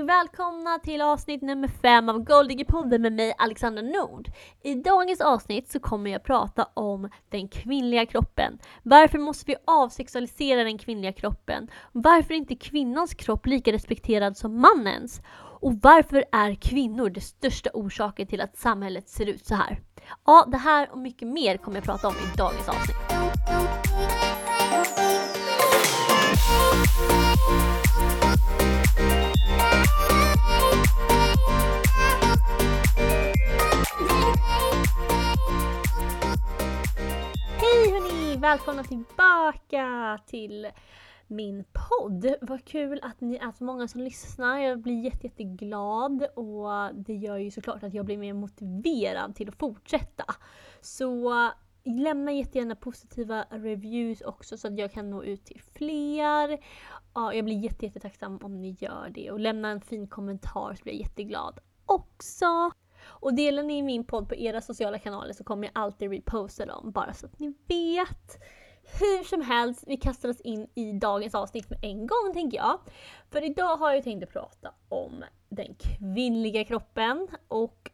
hörni! Välkomna till avsnitt nummer fem av Goldigger-podden med mig Alexandra Nord. I dagens avsnitt så kommer jag prata om den kvinnliga kroppen. Varför måste vi avsexualisera den kvinnliga kroppen? Varför är inte kvinnans kropp lika respekterad som mannens? Och varför är kvinnor den största orsaken till att samhället ser ut så här? Ja, det här och mycket mer kommer jag prata om i dagens avsnitt. Hej hörni! Välkomna tillbaka till min podd. Vad kul att ni är så många som lyssnar. Jag blir jätte, jätteglad och det gör ju såklart att jag blir mer motiverad till att fortsätta. Så lämna jättegärna positiva reviews också så att jag kan nå ut till fler. Ja, jag blir jätte, jättetacksam om ni gör det och lämna en fin kommentar så blir jag jätteglad också. Och delar ni min podd på era sociala kanaler så kommer jag alltid reposta dem bara så att ni vet. Hur som helst, vi kastar oss in i dagens avsnitt med en gång tänker jag. För idag har jag tänkt att prata om den kvinnliga kroppen och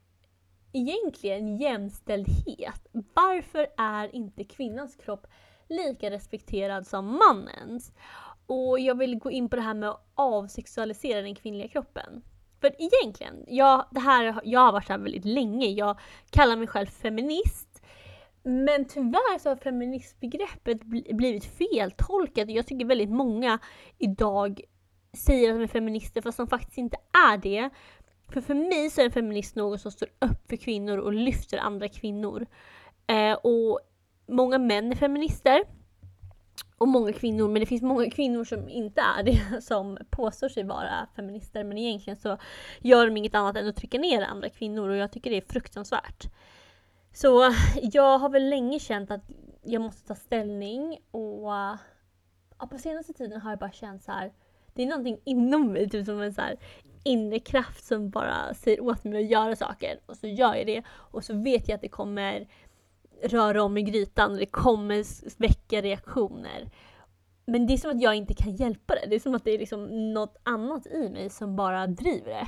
egentligen jämställdhet. Varför är inte kvinnans kropp lika respekterad som mannens? Och jag vill gå in på det här med att avsexualisera den kvinnliga kroppen. För egentligen, jag, det här, jag har varit här väldigt länge. Jag kallar mig själv feminist. Men tyvärr så har feministbegreppet blivit feltolkat. Jag tycker väldigt många idag säger att de är feminister fast de faktiskt inte är det. För för mig så är en feminist någon som står upp för kvinnor och lyfter andra kvinnor. Eh, och många män är feminister. Och många kvinnor, men det finns många kvinnor som inte är det, som påstår sig vara feminister, men egentligen så gör de inget annat än att trycka ner andra kvinnor och jag tycker det är fruktansvärt. Så jag har väl länge känt att jag måste ta ställning och ja, på senaste tiden har jag bara känt så här. det är någonting inom mig, typ som en så här inre kraft som bara säger åt mig att göra saker och så gör jag det och så vet jag att det kommer röra om i grytan och det kommer väcka reaktioner. Men det är som att jag inte kan hjälpa det. Det är som att det är liksom något annat i mig som bara driver det.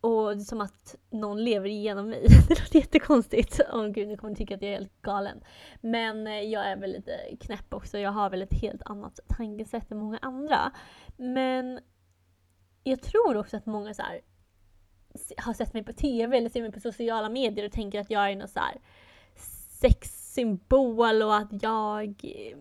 Och det är som att någon lever igenom mig. Det låter jättekonstigt. Åh oh, gud, nu kommer ni tycka att jag är helt galen. Men eh, jag är väl lite knäpp också. Jag har väl ett helt annat tankesätt än många andra. Men jag tror också att många så här, har sett mig på TV eller ser mig på sociala medier och tänker att jag är någon så här sexsymbol och att jag eh,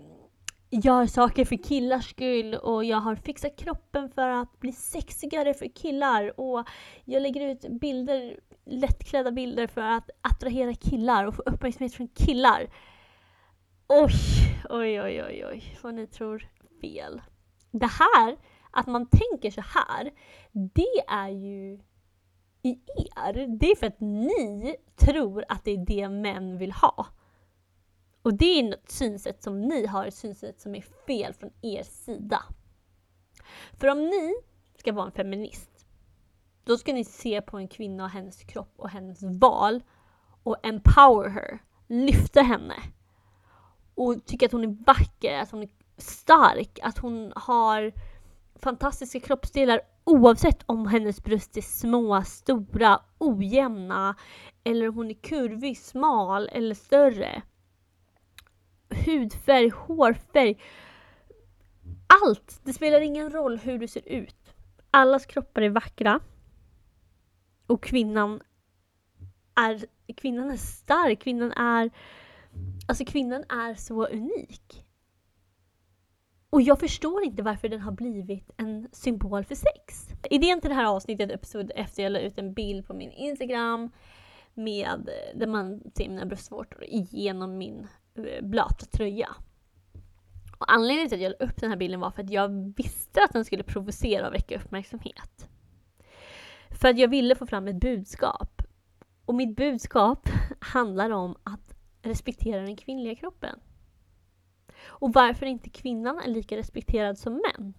gör saker för killars skull och jag har fixat kroppen för att bli sexigare för killar och jag lägger ut bilder, lättklädda bilder för att attrahera killar och få uppmärksamhet från killar. Oj, oj, oj, oj, oj, vad ni tror fel. Det här, att man tänker så här, det är ju i er, det är för att ni tror att det är det män vill ha. Och det är ett synsätt som ni har, ett synsätt som är fel från er sida. För om ni ska vara en feminist, då ska ni se på en kvinna och hennes kropp och hennes val och empower her, lyfta henne. Och tycka att hon är vacker, att hon är stark, att hon har fantastiska kroppsdelar oavsett om hennes bröst är små, stora, ojämna eller om hon är kurvig, smal eller större. Hudfärg, hårfärg. Allt! Det spelar ingen roll hur du ser ut. Allas kroppar är vackra. Och kvinnan är, kvinnan är stark, kvinnan är Alltså kvinnan är så unik. Och jag förstår inte varför den har blivit en symbol för sex. Idén till det här avsnittet uppstod efter jag la ut en bild på min Instagram med, eh, där man ser mina bröstvårtor genom min eh, blöta tröja. Och anledningen till att jag la upp den här bilden var för att jag visste att den skulle provocera och väcka uppmärksamhet. För att jag ville få fram ett budskap. Och mitt budskap handlar om att respektera den kvinnliga kroppen. Och varför inte kvinnan är lika respekterad som män.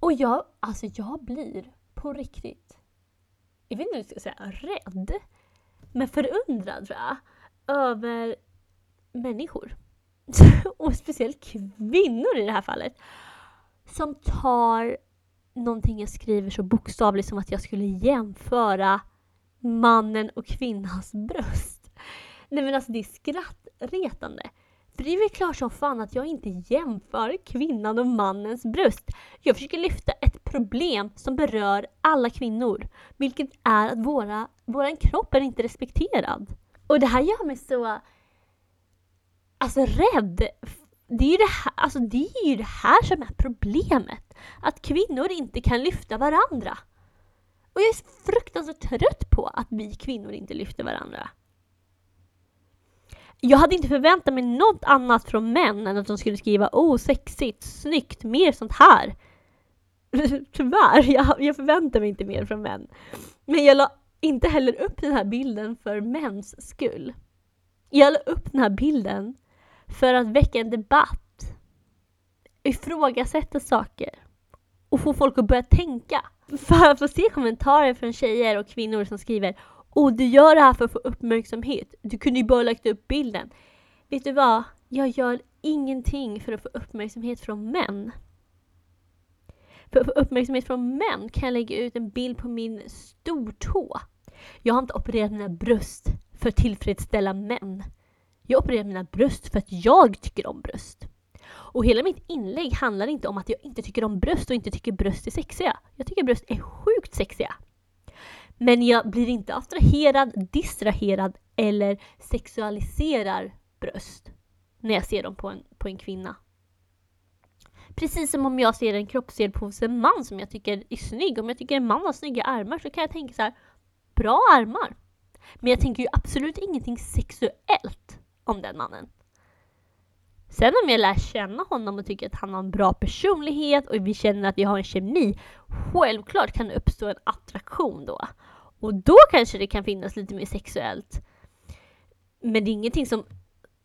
Och jag, alltså jag blir på riktigt, jag vet inte hur jag ska säga, rädd. Men förundrad tror jag, över människor. och speciellt kvinnor i det här fallet. Som tar någonting jag skriver så bokstavligt som att jag skulle jämföra mannen och kvinnans bröst. Nej men alltså det är skrattretande. För det är väl klart som fan att jag inte jämför kvinnan och mannens bröst. Jag försöker lyfta ett problem som berör alla kvinnor. Vilket är att våra, våran kropp är inte respekterad. Och det här gör mig så alltså rädd. Det är, ju det, här, alltså det är ju det här som är problemet. Att kvinnor inte kan lyfta varandra. Och jag är fruktansvärt trött på att vi kvinnor inte lyfter varandra. Jag hade inte förväntat mig något annat från män än att de skulle skriva oh sexigt, snyggt, mer sånt här. Tyvärr, jag, jag förväntar mig inte mer från män. Men jag la inte heller upp den här bilden för mäns skull. Jag la upp den här bilden för att väcka en debatt, ifrågasätta saker och få folk att börja tänka. För att få se kommentarer från tjejer och kvinnor som skriver och du gör det här för att få uppmärksamhet. Du kunde ju bara lagt upp bilden. Vet du vad? Jag gör ingenting för att få uppmärksamhet från män. För att få uppmärksamhet från män kan jag lägga ut en bild på min stortå. Jag har inte opererat mina bröst för att tillfredsställa män. Jag opererar mina bröst för att jag tycker om bröst. Och hela mitt inlägg handlar inte om att jag inte tycker om bröst och inte tycker bröst är sexiga. Jag tycker bröst är sjukt sexiga. Men jag blir inte attraherad, distraherad eller sexualiserar bröst när jag ser dem på en, på en kvinna. Precis som om jag ser en kroppsdel på en man som jag tycker är snygg. Om jag tycker en man har snygga armar så kan jag tänka så här, bra armar. Men jag tänker ju absolut ingenting sexuellt om den mannen. Sen om jag lär känna honom och tycker att han har en bra personlighet och vi känner att vi har en kemi, självklart kan det uppstå en attraktion då. Och då kanske det kan finnas lite mer sexuellt. Men det är ingenting som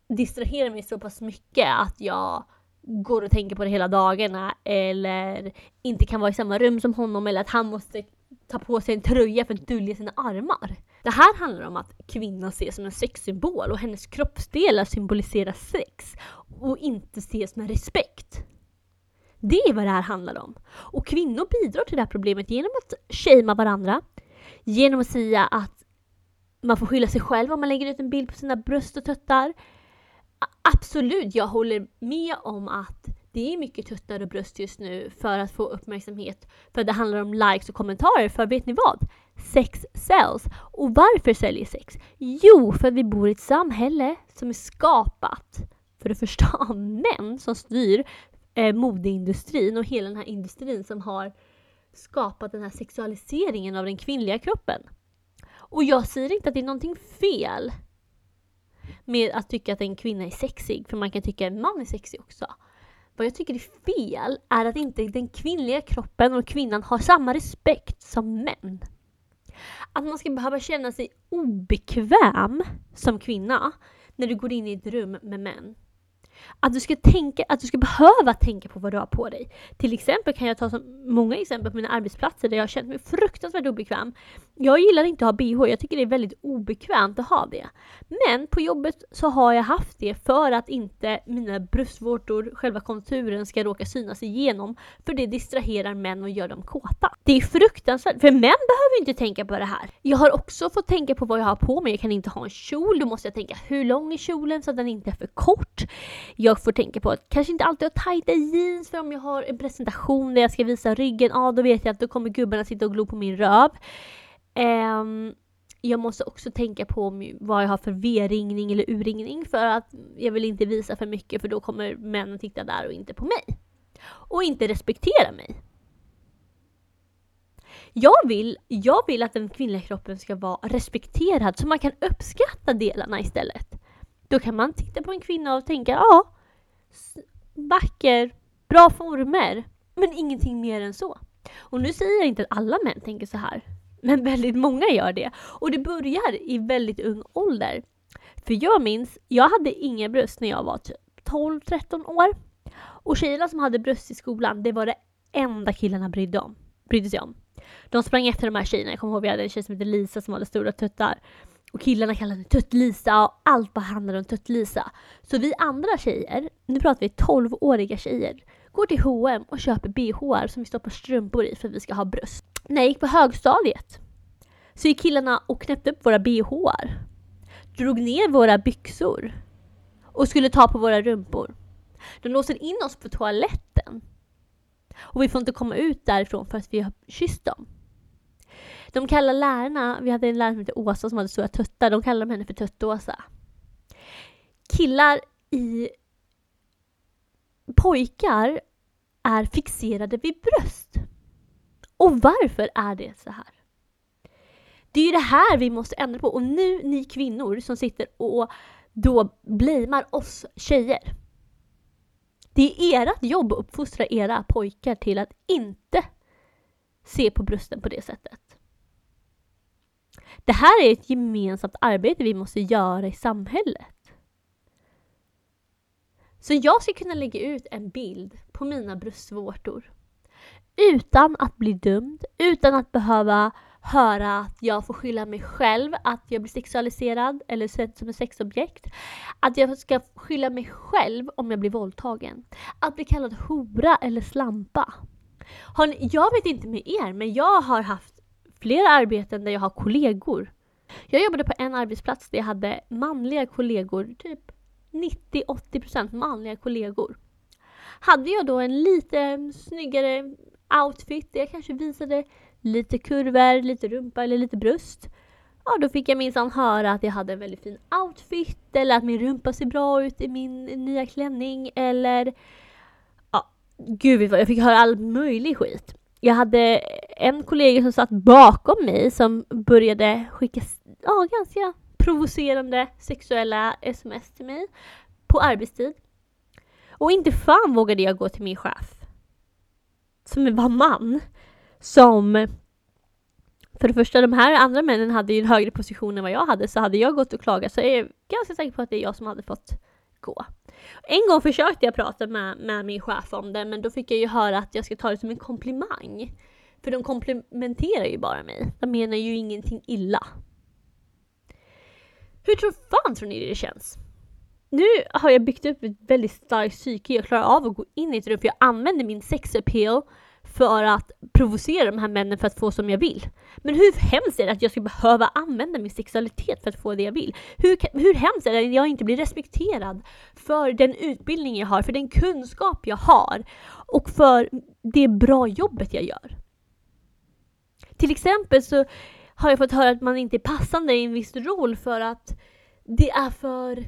distraherar mig så pass mycket att jag går och tänker på det hela dagarna eller inte kan vara i samma rum som honom eller att han måste ta på sig en tröja för att dölja sina armar. Det här handlar om att kvinnan ses som en sexsymbol och hennes kroppsdelar symboliserar sex och inte ses med respekt. Det är vad det här handlar om. Och kvinnor bidrar till det här problemet genom att shamea varandra, genom att säga att man får skylla sig själv om man lägger ut en bild på sina bröst och tuttar. Absolut, jag håller med om att det är mycket tuttar och bröst just nu för att få uppmärksamhet. För det handlar om likes och kommentarer. För vet ni vad? Sex säljs. Och varför säljer sex? Jo, för att vi bor i ett samhälle som är skapat för att förstå av män som styr eh, modeindustrin och hela den här industrin som har skapat den här sexualiseringen av den kvinnliga kroppen. Och jag säger inte att det är någonting fel med att tycka att en kvinna är sexig, för man kan tycka att en man är sexig också. Vad jag tycker är fel är att inte den kvinnliga kroppen och kvinnan har samma respekt som män. Att man ska behöva känna sig obekväm som kvinna när du går in i ett rum med män. Att du ska tänka, att du ska behöva tänka på vad du har på dig. Till exempel kan jag ta så många exempel på mina arbetsplatser där jag har känt mig fruktansvärt obekväm. Jag gillar inte att ha bh, jag tycker det är väldigt obekvämt att ha det. Men på jobbet så har jag haft det för att inte mina bröstvårtor, själva konturen, ska råka synas igenom. För det distraherar män och gör dem kåta. Det är fruktansvärt, för män behöver inte tänka på det här. Jag har också fått tänka på vad jag har på mig. Jag kan inte ha en kjol, då måste jag tänka hur lång är kjolen så att den inte är för kort. Jag får tänka på att kanske inte alltid ha tajta jeans för om jag har en presentation där jag ska visa ryggen, ja då vet jag att då kommer gubbarna sitta och glo på min röv. Um, jag måste också tänka på vad jag har för V-ringning eller U-ringning för att jag vill inte visa för mycket för då kommer männen titta där och inte på mig. Och inte respektera mig. Jag vill, jag vill att den kvinnliga kroppen ska vara respekterad så man kan uppskatta delarna istället. Då kan man titta på en kvinna och tänka, ja, vacker, bra former, men ingenting mer än så. Och nu säger jag inte att alla män tänker så här, men väldigt många gör det. Och det börjar i väldigt ung ålder. För jag minns, jag hade inga bröst när jag var typ 12-13 år. Och tjejerna som hade bröst i skolan, det var det enda killarna brydde, om, brydde sig om. De sprang efter de här tjejerna. Jag kommer ihåg vi hade en tjej som hette Lisa som hade stora tuttar. Och killarna kallade henne Tutt-Lisa och allt bara handlade om Tutt-Lisa. Så vi andra tjejer, nu pratar vi 12-åriga tjejer, går till H&M och köper bhar som vi stoppar strumpor i för att vi ska ha bröst. När jag gick på högstadiet så gick killarna och knäppte upp våra bhar. Drog ner våra byxor och skulle ta på våra rumpor. De låser in oss på toaletten. Och vi får inte komma ut därifrån för att vi har kysst dem. De kallar lärarna, vi hade en lärare som hette Åsa som hade stora tuttar, de kallade henne för Tuttåsa. Killar i pojkar är fixerade vid bröst. Och varför är det så här? Det är ju det här vi måste ändra på och nu ni kvinnor som sitter och då blamear oss tjejer. Det är ert jobb att uppfostra era pojkar till att inte se på brösten på det sättet. Det här är ett gemensamt arbete vi måste göra i samhället. Så jag ska kunna lägga ut en bild på mina bröstvårtor utan att bli dömd, utan att behöva höra att jag får skylla mig själv att jag blir sexualiserad eller sedd som ett sexobjekt. Att jag ska skylla mig själv om jag blir våldtagen. Att bli kallad hora eller slampa. Ni, jag vet inte med er, men jag har haft flera arbeten där jag har kollegor. Jag jobbade på en arbetsplats där jag hade manliga kollegor, typ 90-80% manliga kollegor. Hade jag då en lite snyggare outfit där jag kanske visade lite kurvor, lite rumpa eller lite bröst. Ja, då fick jag minsann höra att jag hade en väldigt fin outfit eller att min rumpa ser bra ut i min nya klänning eller ja, gud vad jag fick höra all möjlig skit. Jag hade en kollega som satt bakom mig som började skicka ja, ganska provocerande sexuella sms till mig på arbetstid. Och inte fan vågade jag gå till min chef som var man som för det första, de här andra männen hade ju en högre position än vad jag hade, så hade jag gått och klagat så är jag ganska säker på att det är jag som hade fått gå. En gång försökte jag prata med, med min chef om det, men då fick jag ju höra att jag ska ta det som en komplimang. För de komplimenterar ju bara mig. De menar ju ingenting illa. Hur tror fan tror ni det känns? Nu har jag byggt upp ett väldigt starkt psyke. Jag klarar av att gå in i ett rum för jag använder min sex appeal för att provocera de här männen för att få som jag vill. Men hur hemskt är det att jag ska behöva använda min sexualitet för att få det jag vill? Hur, hur hemskt är det att jag inte blir respekterad för den utbildning jag har, för den kunskap jag har och för det bra jobbet jag gör? Till exempel så har jag fått höra att man inte är passande i en viss roll för att det är för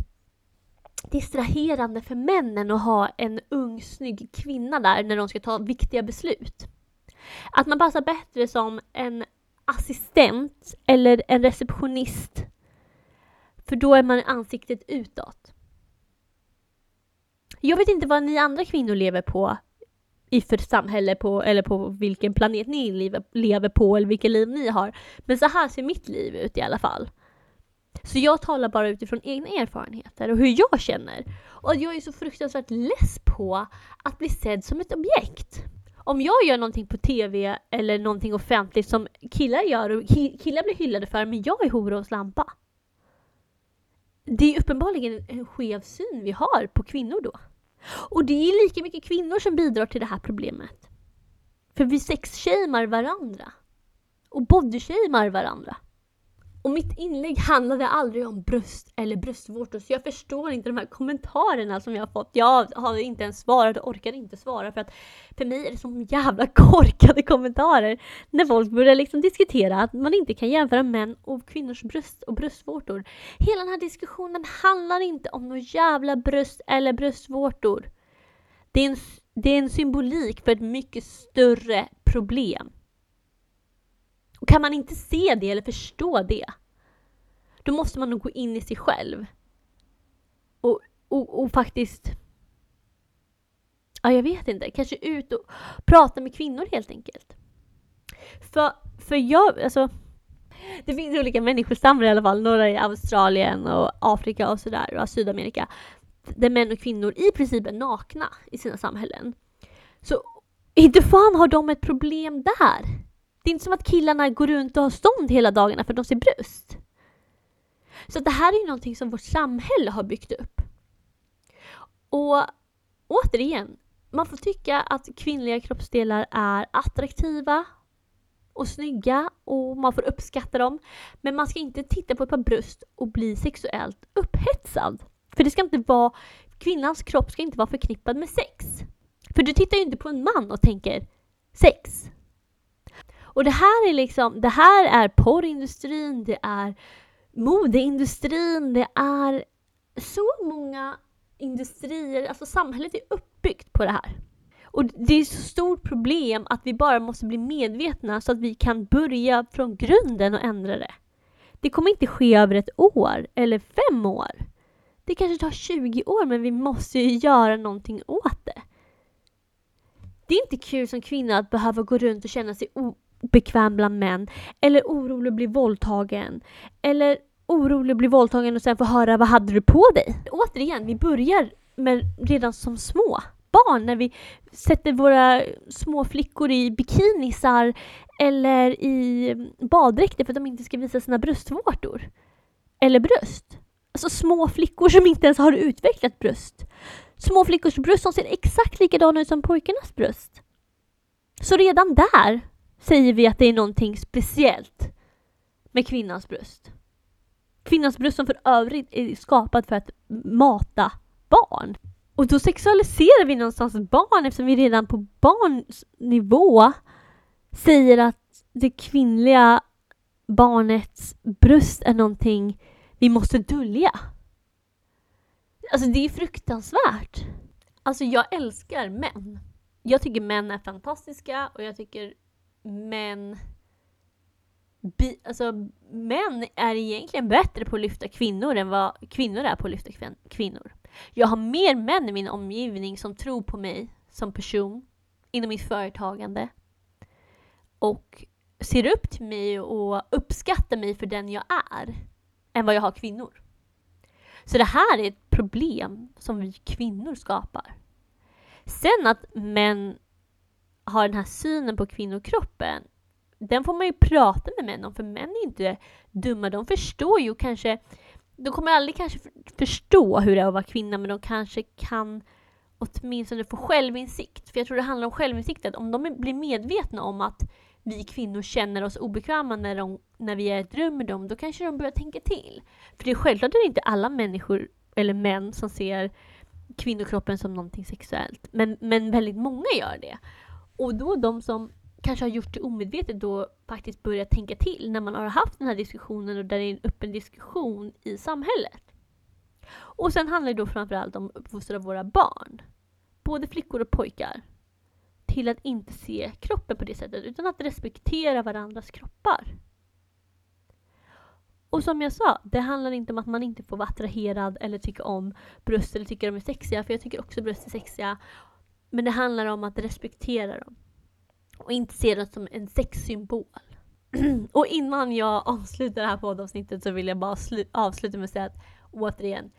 distraherande för männen att ha en ung snygg kvinna där när de ska ta viktiga beslut. Att man passar bättre som en assistent eller en receptionist. För då är man ansiktet utåt. Jag vet inte vad ni andra kvinnor lever på i för samhälle på, eller på vilken planet ni lever, lever på eller vilket liv ni har. Men så här ser mitt liv ut i alla fall. Så jag talar bara utifrån egna erfarenheter och hur jag känner. Och jag är så fruktansvärt less på att bli sedd som ett objekt. Om jag gör någonting på TV eller någonting offentligt som killar gör och killar blir hyllade för, men jag är hora och slampa. Det är uppenbarligen en skev syn vi har på kvinnor då. Och det är lika mycket kvinnor som bidrar till det här problemet. För vi sexshamear varandra. Och bodyshamear varandra. Och mitt inlägg handlade aldrig om bröst eller bröstvårtor så jag förstår inte de här kommentarerna som jag har fått. Jag har inte ens svarat och orkar inte svara för att för mig är det så jävla korkade kommentarer när folk börjar liksom diskutera att man inte kan jämföra män och kvinnors bröst och bröstvårtor. Hela den här diskussionen handlar inte om några jävla bröst eller bröstvårtor. Det är en, det är en symbolik för ett mycket större problem. Och kan man inte se det eller förstå det, då måste man nog gå in i sig själv. Och, och, och faktiskt, ja jag vet inte, kanske ut och prata med kvinnor helt enkelt. För, för jag, alltså, det finns olika människostammar i alla fall, några i Australien och Afrika och sådär, och Sydamerika, där män och kvinnor i princip är nakna i sina samhällen. Så inte fan har de ett problem där! Det är inte som att killarna går runt och har stånd hela dagarna för att de ser bröst. Så det här är ju någonting som vårt samhälle har byggt upp. Och återigen, man får tycka att kvinnliga kroppsdelar är attraktiva och snygga och man får uppskatta dem. Men man ska inte titta på ett par bröst och bli sexuellt upphetsad. För det ska inte vara, kvinnans kropp ska inte vara förknippad med sex. För du tittar ju inte på en man och tänker sex. Och det här är liksom, det här är porrindustrin, det är modeindustrin, det är så många industrier, alltså samhället är uppbyggt på det här. Och det är ett så stort problem att vi bara måste bli medvetna så att vi kan börja från grunden och ändra det. Det kommer inte ske över ett år eller fem år. Det kanske tar 20 år men vi måste ju göra någonting åt det. Det är inte kul som kvinna att behöva gå runt och känna sig bekväm bland män eller orolig att bli våldtagen eller orolig att bli våldtagen och sen få höra vad hade du på dig? Återigen, vi börjar med redan som små barn när vi sätter våra små flickor i bikinisar eller i baddräkter för att de inte ska visa sina bröstvårtor. Eller bröst. Alltså små flickor som inte ens har utvecklat bröst. Små flickors bröst som ser exakt likadana ut som pojkarnas bröst. Så redan där säger vi att det är någonting speciellt med kvinnans bröst. Kvinnans bröst som för övrigt är skapat för att mata barn. Och då sexualiserar vi någonstans barn eftersom vi redan på barnnivå säger att det kvinnliga barnets bröst är någonting vi måste dölja. Alltså det är fruktansvärt. Alltså jag älskar män. Jag tycker män är fantastiska och jag tycker män Bi, alltså, män är egentligen bättre på att lyfta kvinnor än vad kvinnor är på att lyfta kvinnor. Jag har mer män i min omgivning som tror på mig som person inom mitt företagande och ser upp till mig och uppskattar mig för den jag är än vad jag har kvinnor. Så det här är ett problem som vi kvinnor skapar. Sen att män har den här synen på kvinnokroppen den får man ju prata med män om, för män är inte dumma. De förstår ju kanske, de kommer aldrig kanske förstå hur det är att vara kvinna, men de kanske kan åtminstone få självinsikt. För jag tror det handlar om självinsikt, att om de blir medvetna om att vi kvinnor känner oss obekväma när, de, när vi är i ett rum med dem, då kanske de börjar tänka till. För det är självklart det är inte alla människor, eller män, som ser kvinnokroppen som någonting sexuellt. Men, men väldigt många gör det. Och då de som kanske har gjort det omedvetet då faktiskt börjar tänka till när man har haft den här diskussionen och där det är en öppen diskussion i samhället. Och sen handlar det då framförallt om att uppfostra våra barn, både flickor och pojkar, till att inte se kroppen på det sättet utan att respektera varandras kroppar. Och som jag sa, det handlar inte om att man inte får vara attraherad eller tycka om bröst eller tycka de är sexiga, för jag tycker också bröst är sexiga. Men det handlar om att respektera dem och inte se dem som en sexsymbol. och innan jag avslutar det här poddavsnittet så vill jag bara avsluta med att säga att återigen,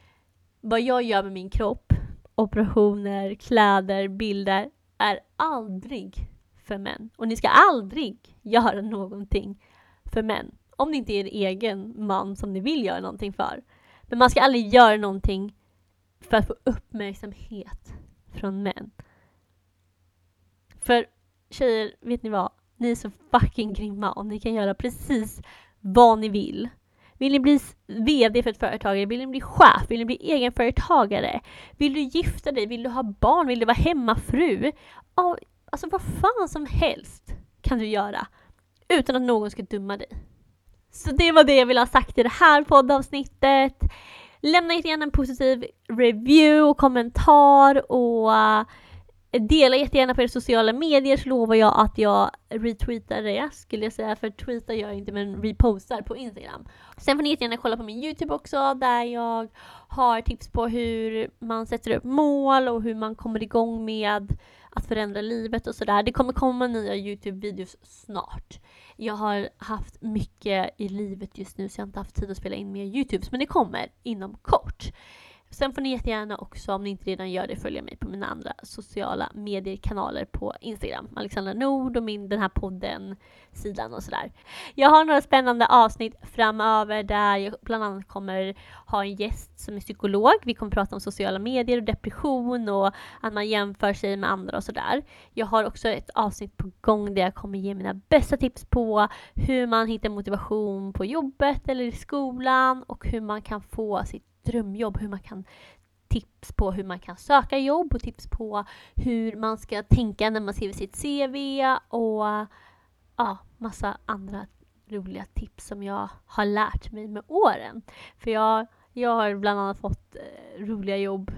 vad jag gör med min kropp, operationer, kläder, bilder, är aldrig för män. Och ni ska aldrig göra någonting för män. Om det inte är er egen man som ni vill göra någonting för. Men man ska aldrig göra någonting för att få uppmärksamhet från män. För tjejer, vet ni vad? Ni är så fucking grymma och ni kan göra precis vad ni vill. Vill ni bli VD för ett företag? Vill ni bli chef? Vill ni bli egenföretagare? Vill du gifta dig? Vill du ha barn? Vill du vara hemmafru? alltså vad fan som helst kan du göra utan att någon ska dumma dig. Så det var det jag ville ha sagt i det här poddavsnittet. Lämna gärna en positiv review och kommentar och Dela jättegärna på era sociala medier så lovar jag att jag retweetar det skulle jag säga, för tweetar gör jag inte men repostar på Instagram. Sen får ni jättegärna kolla på min Youtube också där jag har tips på hur man sätter upp mål och hur man kommer igång med att förändra livet och sådär. Det kommer komma nya Youtube-videos snart. Jag har haft mycket i livet just nu så jag har inte haft tid att spela in mer Youtubes men det kommer inom kort. Sen får ni jättegärna också, om ni inte redan gör det, följa mig på mina andra sociala mediekanaler på Instagram. Alexandra Nord och min, den här podden, sidan och sådär. Jag har några spännande avsnitt framöver där jag bland annat kommer ha en gäst som är psykolog. Vi kommer prata om sociala medier och depression och att man jämför sig med andra och sådär. Jag har också ett avsnitt på gång där jag kommer ge mina bästa tips på hur man hittar motivation på jobbet eller i skolan och hur man kan få sitt drömjobb, hur man kan tips på hur man kan söka jobb och tips på hur man ska tänka när man skriver sitt CV och ja, massa andra roliga tips som jag har lärt mig med åren. För jag, jag har bland annat fått eh, roliga jobb.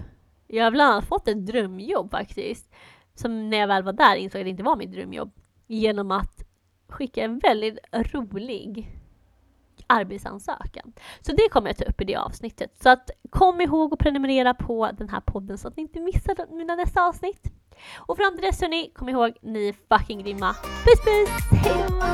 Jag har bland annat fått ett drömjobb faktiskt. Som när jag väl var där insåg att det inte var mitt drömjobb. Genom att skicka en väldigt rolig arbetsansökan. Så det kommer jag ta upp i det avsnittet. Så att kom ihåg att prenumerera på den här podden så att ni inte missar mina nästa avsnitt. Och fram till dess hörni, kom ihåg, ni är fucking grymma. Puss puss! Hejdå!